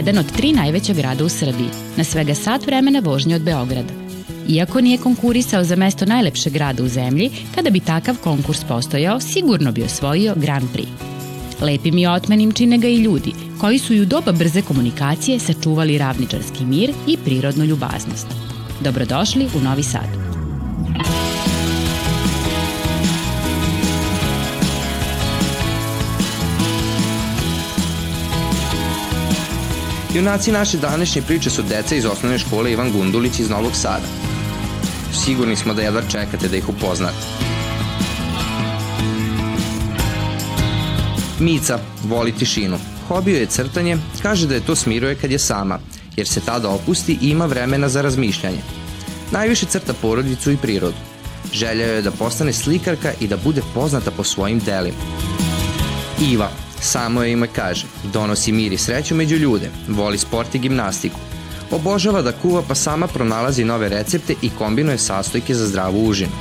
je jedan od tri najveća grada u Srbiji, na svega sat vremena vožnje od Beograda. Iako nije konkurisao za mesto najlepšeg grada u zemlji, kada bi takav konkurs postojao, sigurno bi osvojio Grand Prix. Lepim i otmenim čine ga i ljudi, koji su i u doba brze komunikacije sačuvali ravničarski mir i prirodnu ljubaznost. Dobrodošli u Novi Sad. Junaci naše današnje priče su deca iz osnovne škole Ivan Gundulić iz Novog Sada. Sigurni smo da jedva čekate da ih upoznate. Mica voli tišinu. Hobio je crtanje, kaže da je to smiruje kad je sama, jer se tada opusti i ima vremena za razmišljanje. Najviše crta porodicu i prirodu. Želja je da postane slikarka i da bude poznata po svojim delima. Iva, Samo je ime kaže, donosi mir i sreću među ljude, voli sport i gimnastiku. Obožava da kuva pa sama pronalazi nove recepte i kombinuje sastojke za zdravu užinu.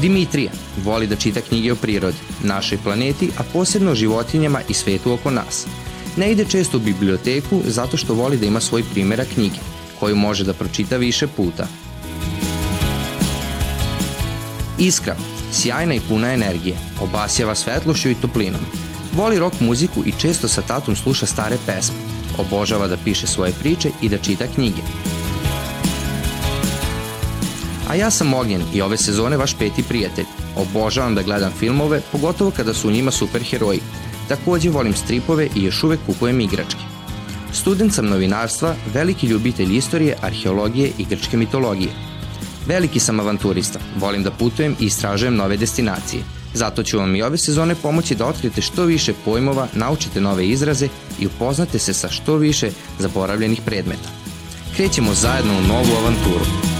Dimitrija voli da čita knjige o prirodi, našoj planeti, a posebno o životinjama i svetu oko nas. Ne ide često u biblioteku zato što voli da ima svoj primjera knjige, koju može da pročita više puta. Iskra sjajna i puna energije, obasjava svetlošću i toplinom. Voli rock muziku i često sa tatom sluša stare pesme. Obožava da piše svoje priče i da čita knjige. A ja sam Ognjen i ove sezone vaš peti prijatelj. Obožavam da gledam filmove, pogotovo kada su u njima superheroji. Takođe volim stripove i još uvek kupujem igračke. Student sam novinarstva, veliki ljubitelj istorije, arheologije i grčke mitologije – Veliki sam avanturista, volim da putujem i istražujem nove destinacije. Zato ću vam i ove sezone pomoći da otkrijete što više pojmova, naučite nove izraze i upoznate se sa što više zaboravljenih predmeta. Krećemo zajedno u novu avanturu.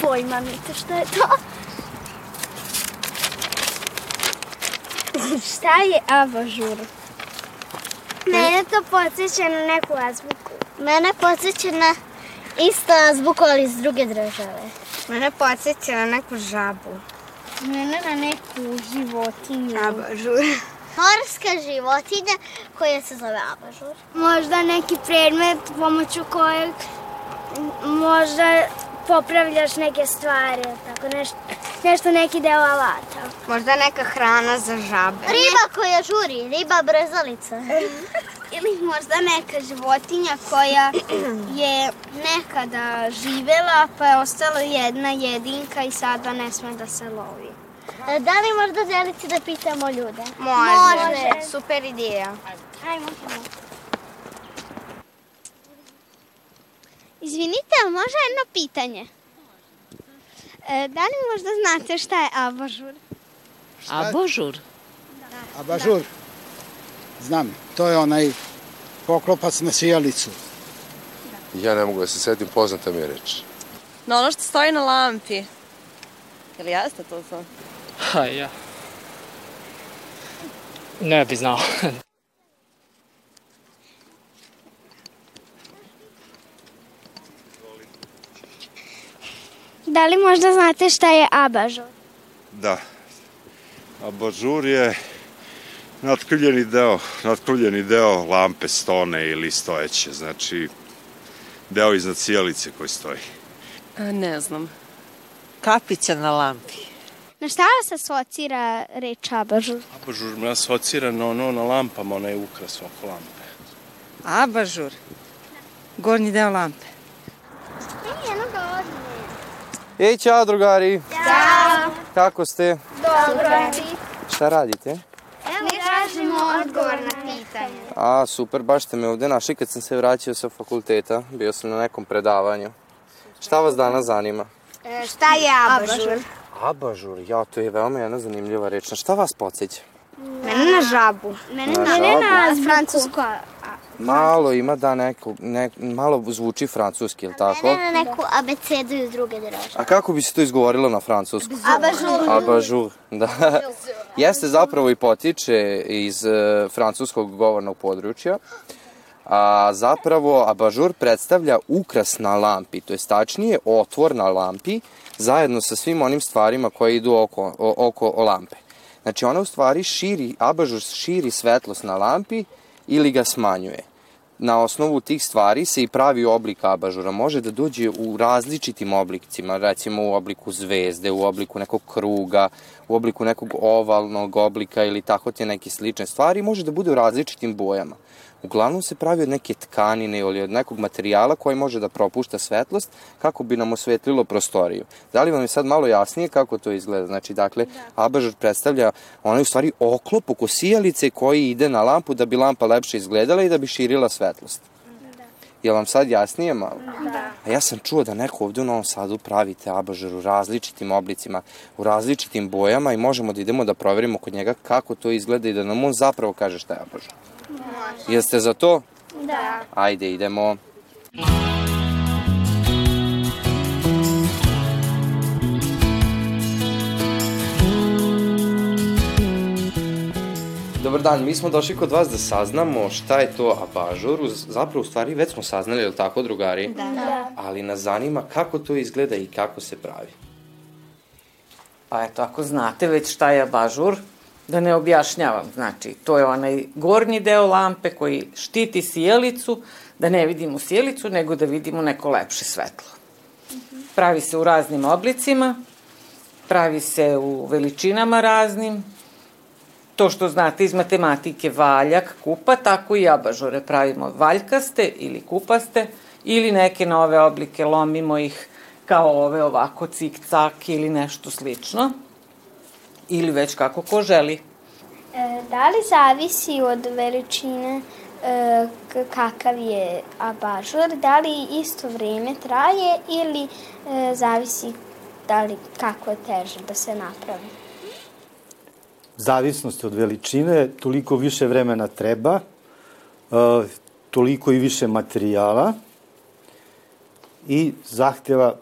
Pojma niti šta je to. šta je abažur? Mene to podsjeća na neku azbuku. Mene podsjeća na isto azbuku, ali iz druge države. Mene podsjeća na neku žabu. Mene na neku životinju. Abažur. Morska životinja koja se zove abažur. Možda neki predmet pomoću kojeg možda popravljaš neke stvari, tako nešto, nešto neki deo alata. Možda neka hrana za žabe. Riba koja žuri, riba brezalica. Ili možda neka životinja koja je nekada živela pa je ostala jedna jedinka i sada ne sme da se lovi. E, da li možda želite da pitamo ljude? Može. Može. Super ideja. Ajmo, možemo. Izvinite, može jedno pitanje? E, da li možda znate šta je abažur? Šta? Abažur? Da. Abažur? Znam, to je onaj poklopac na sijalicu. Ja ne mogu da se setim, poznata mi je reč. No ono što stoji na lampi. Ili jeste to to? Ha, ja. Ne bi znao. Da li možda znate šta je abažur? Da. Abažur je natkrljeni deo, natkrljeni deo lampe stone ili stojeće, znači deo iznad cijelice koji stoji. A, ne znam. Kapića na lampi. Na šta vas asocira reč abažur? Abažur me asocira na ono na lampama, onaj ukras oko lampe. Abažur? Gornji deo lampe. Jedno dolazi. Ej, čao drugari! Ćao! Kako ste? Dobro. Šta radite? Evo, mi tražimo odgovor na pitanje. A, super, baš ste me ovde našli kad sam se vraćao sa fakulteta. Bio sam na nekom predavanju. Šta vas danas zanima? E, šta je abažur? Abažur, ja, to je veoma jedna zanimljiva reč. Na šta vas podsjeća? Mene na žabu. Mene Na na, mene žabu. na francusko Malo ima da neko, ne, malo zvuči francuski, je li tako? Ne na neku abecedu iz druge države. A kako bi se to izgovorilo na francuskom? Abažur. Abažur, da. Jeste zapravo i potiče iz e, francuskog govornog područja. A zapravo abažur predstavlja ukras na lampi, to je tačnije otvor na lampi zajedno sa svim onim stvarima koje idu oko, o, oko lampe. Znači ona u stvari širi, abažur širi svetlost na lampi ili ga smanjuje. Na osnovu tih stvari se i pravi oblik abažura. Može da dođe u različitim oblicima, recimo u obliku zvezde, u obliku nekog kruga, u obliku nekog ovalnog oblika ili tako te neke slične stvari. Može da bude u različitim bojama. Uglavnom se pravi od neke tkanine ili od nekog materijala koji može da propušta svetlost kako bi nam osvetlilo prostoriju. Da li vam je sad malo jasnije kako to izgleda? Znači, dakle, da. abažur predstavlja onaj u stvari oklop oko sijalice koji ide na lampu da bi lampa lepše izgledala i da bi širila svetlost. Da. Je vam sad jasnije malo? Da. A ja sam čuo da neko ovde u Novom Sadu pravite abažur u različitim oblicima, u različitim bojama i možemo da idemo da proverimo kod njega kako to izgleda i da nam on zapravo kaže šta je abažur. Može. Jeste za to? Da. Ajde, idemo. Dobar dan, mi smo došli kod vas da saznamo šta je to abažur. Zapravo, u stvari, već smo saznali, je li tako, drugari? Da. da. Ali nas zanima kako to izgleda i kako se pravi. Pa eto, ako znate već šta je abažur, Da ne objašnjavam, znači, to je onaj gornji deo lampe koji štiti sjelicu, da ne vidimo sjelicu, nego da vidimo neko lepše svetlo. Pravi se u raznim oblicima, pravi se u veličinama raznim, to što znate iz matematike valjak, kupa, tako i abažure pravimo valjkaste ili kupaste, ili neke nove oblike, lomimo ih kao ove ovako cik-cak ili nešto slično ili već kako ko želi. E, da li zavisi od veličine e, kakav je abažur, da li isto vreme traje ili e, zavisi da li kako je teže da se napravi? Zavisnosti od veličine, toliko više vremena treba, toliko i više materijala i zahteva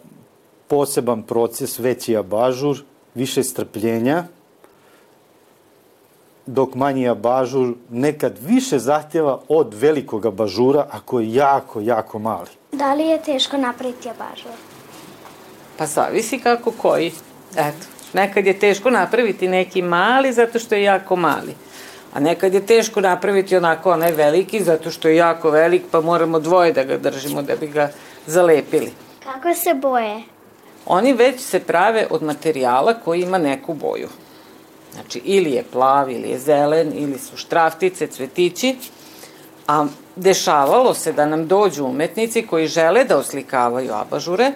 poseban proces, veći abažur, više strpljenja, dok manji abažur nekad više zahtjeva od velikog abažura ako je jako, jako mali. Da li je teško napraviti abažur? Pa zavisi kako koji. Eto, nekad je teško napraviti neki mali zato što je jako mali. A nekad je teško napraviti onako onaj veliki zato što je jako velik pa moramo dvoje da ga držimo da bi ga zalepili. Kako se boje? Oni već se prave od materijala koji ima neku boju. Znači, ili je plav, ili je zelen, ili su štraftice, cvetići, a dešavalo se da nam dođu umetnici koji žele da oslikavaju abažure,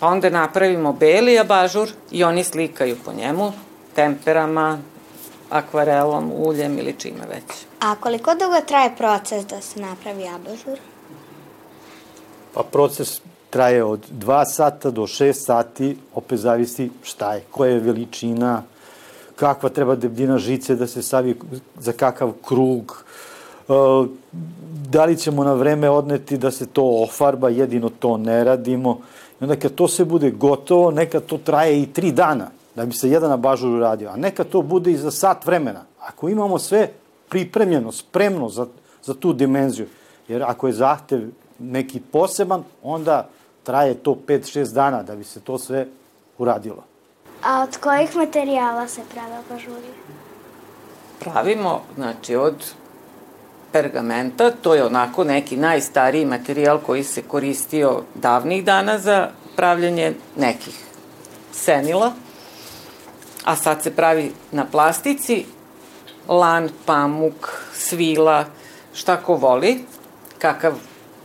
pa onda napravimo beli abažur i oni slikaju po njemu temperama, akvarelom, uljem ili čime već. A koliko dugo traje proces da se napravi abažur? Pa proces traje od 2 sata do 6 sati, opet zavisi šta je, koja je veličina, kakva treba debljina žice da se stavi za kakav krug, e, da li ćemo na vreme odneti da se to ofarba, jedino to ne radimo. I onda kad to se bude gotovo, neka to traje i tri dana da bi se jedan abažur uradio, a neka to bude i za sat vremena. Ako imamo sve pripremljeno, spremno za, za tu dimenziju, jer ako je zahtev neki poseban, onda traje to 5-6 dana da bi se to sve uradilo. A od kojih materijala se prave abažuri? Pravimo, znači, od pergamenta, to je onako neki najstariji materijal koji se koristio davnih dana za pravljanje nekih senila, a sad se pravi na plastici, lan, pamuk, svila, šta ko voli, kakav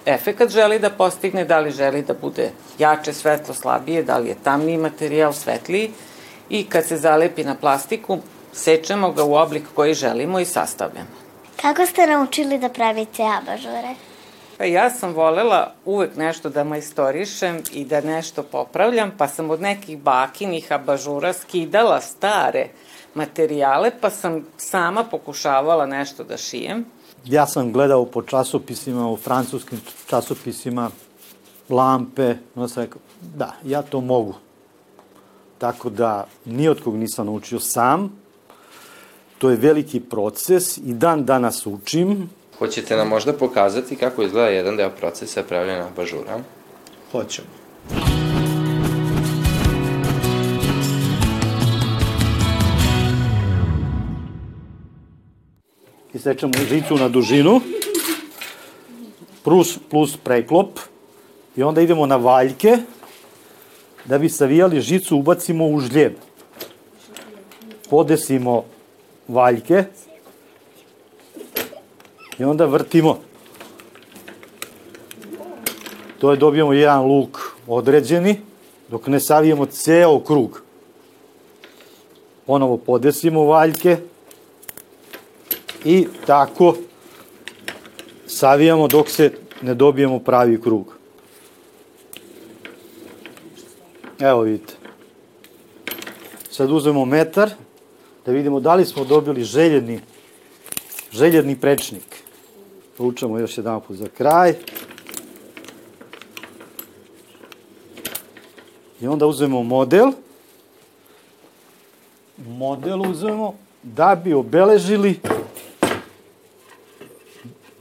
efekat želi da postigne, da li želi da bude jače svetlo, slabije, da li je tamniji materijal, svetliji i kad se zalepi na plastiku, sečemo ga u oblik koji želimo i sastavljamo. Kako ste naučili da pravite abažure? Pa ja sam volela uvek nešto da majstorišem i da nešto popravljam, pa sam od nekih bakinih abažura skidala stare materijale, pa sam sama pokušavala nešto da šijem. ja sam gledao po časopisima, u francuskim časopisima, lampe, onda sam rekao, da, ja to mogu. Tako da, ni od kog nisam naučio sam, to je veliki proces i dan danas učim. Hoćete nam možda pokazati kako izgleda jedan deo procesa pravljena bažura? Hoćemo. Isečemo žicu na dužinu, plus, plus preklop, i onda idemo na valjke, da bi savijali žicu ubacimo u žljeb. Podesimo valjke i onda vrtimo. To je dobijemo jedan luk određeni, dok ne savijemo ceo krug. Ponovo podesimo valjke i tako savijamo dok se ne dobijemo pravi krug. Evo vidite. Sad uzmemo metar da vidimo da li smo dobili željeni, željeni prečnik. Učemo još jedan put za kraj. I onda uzmemo model. Model uzmemo da bi obeležili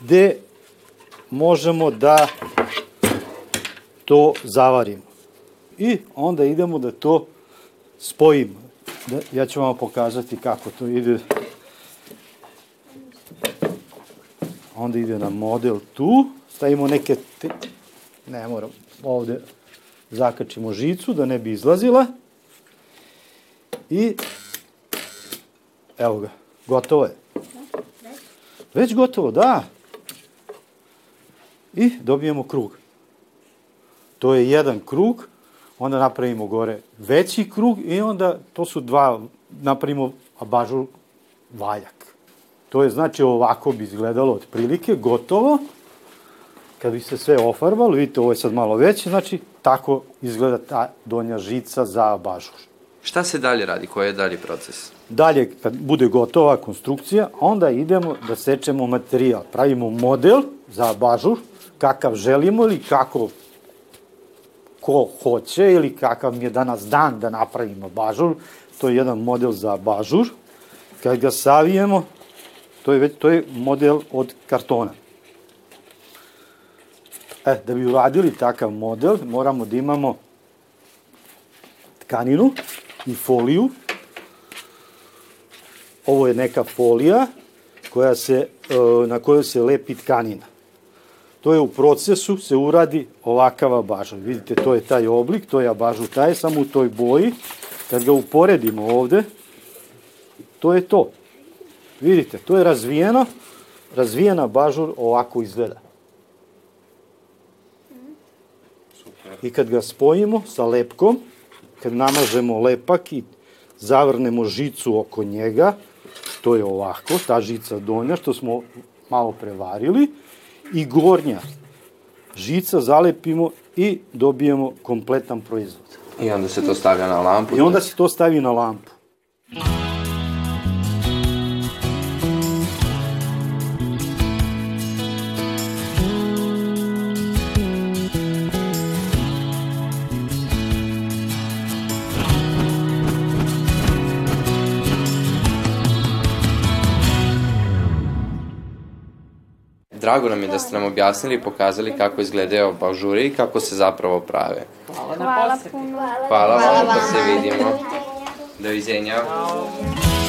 gde možemo da to zavarimo. I onda idemo da to spojimo. Da, ja ću vam pokazati kako to ide. Onda ide na model tu, stavimo neke, te, ne moram, ovde zakačimo žicu da ne bi izlazila. I evo ga, gotovo je. Već gotovo, da. I dobijemo krug. To je jedan krug, onda napravimo gore veći krug i onda to su dva, napravimo abažur valjak. To je znači ovako bi izgledalo otprilike, gotovo. Kad bi se sve ofarbalo, vidite ovo je sad malo veće, znači tako izgleda ta donja žica za abažur. Šta se dalje radi? Koji je dalji proces? Dalje, kad bude gotova konstrukcija, onda idemo da sečemo materijal. Pravimo model za abažur, kakav želimo ili kako ko hoće ili kakav mi je danas dan da napravimo bažur. To je jedan model za bažur. Kad ga savijemo, to je, već, to je model od kartona. E, da bi uradili takav model, moramo da imamo tkaninu i foliju. Ovo je neka folija koja se, e, na kojoj se lepi tkanina. To je u procesu, se uradi ovakav abažur. Vidite, to je taj oblik, to je abažur taj, samo u toj boji. Kad ga uporedimo ovde, to je to. Vidite, to je razvijeno, razvijena bažur ovako izgleda. I kad ga spojimo sa lepkom, kad namažemo lepak i zavrnemo žicu oko njega, to je ovako, ta žica donja što smo malo prevarili, i gornja žica zalepimo i dobijemo kompletan proizvod. I onda se to stavlja na lampu? I onda se to stavi na lampu. Drago nam je da ste nam objasnili i pokazali kako izgledaju bažure i kako se zapravo prave. Hvala na poseti. Hvala, Hvala vam, pa se vidimo. Doviđenja. Doviđenja.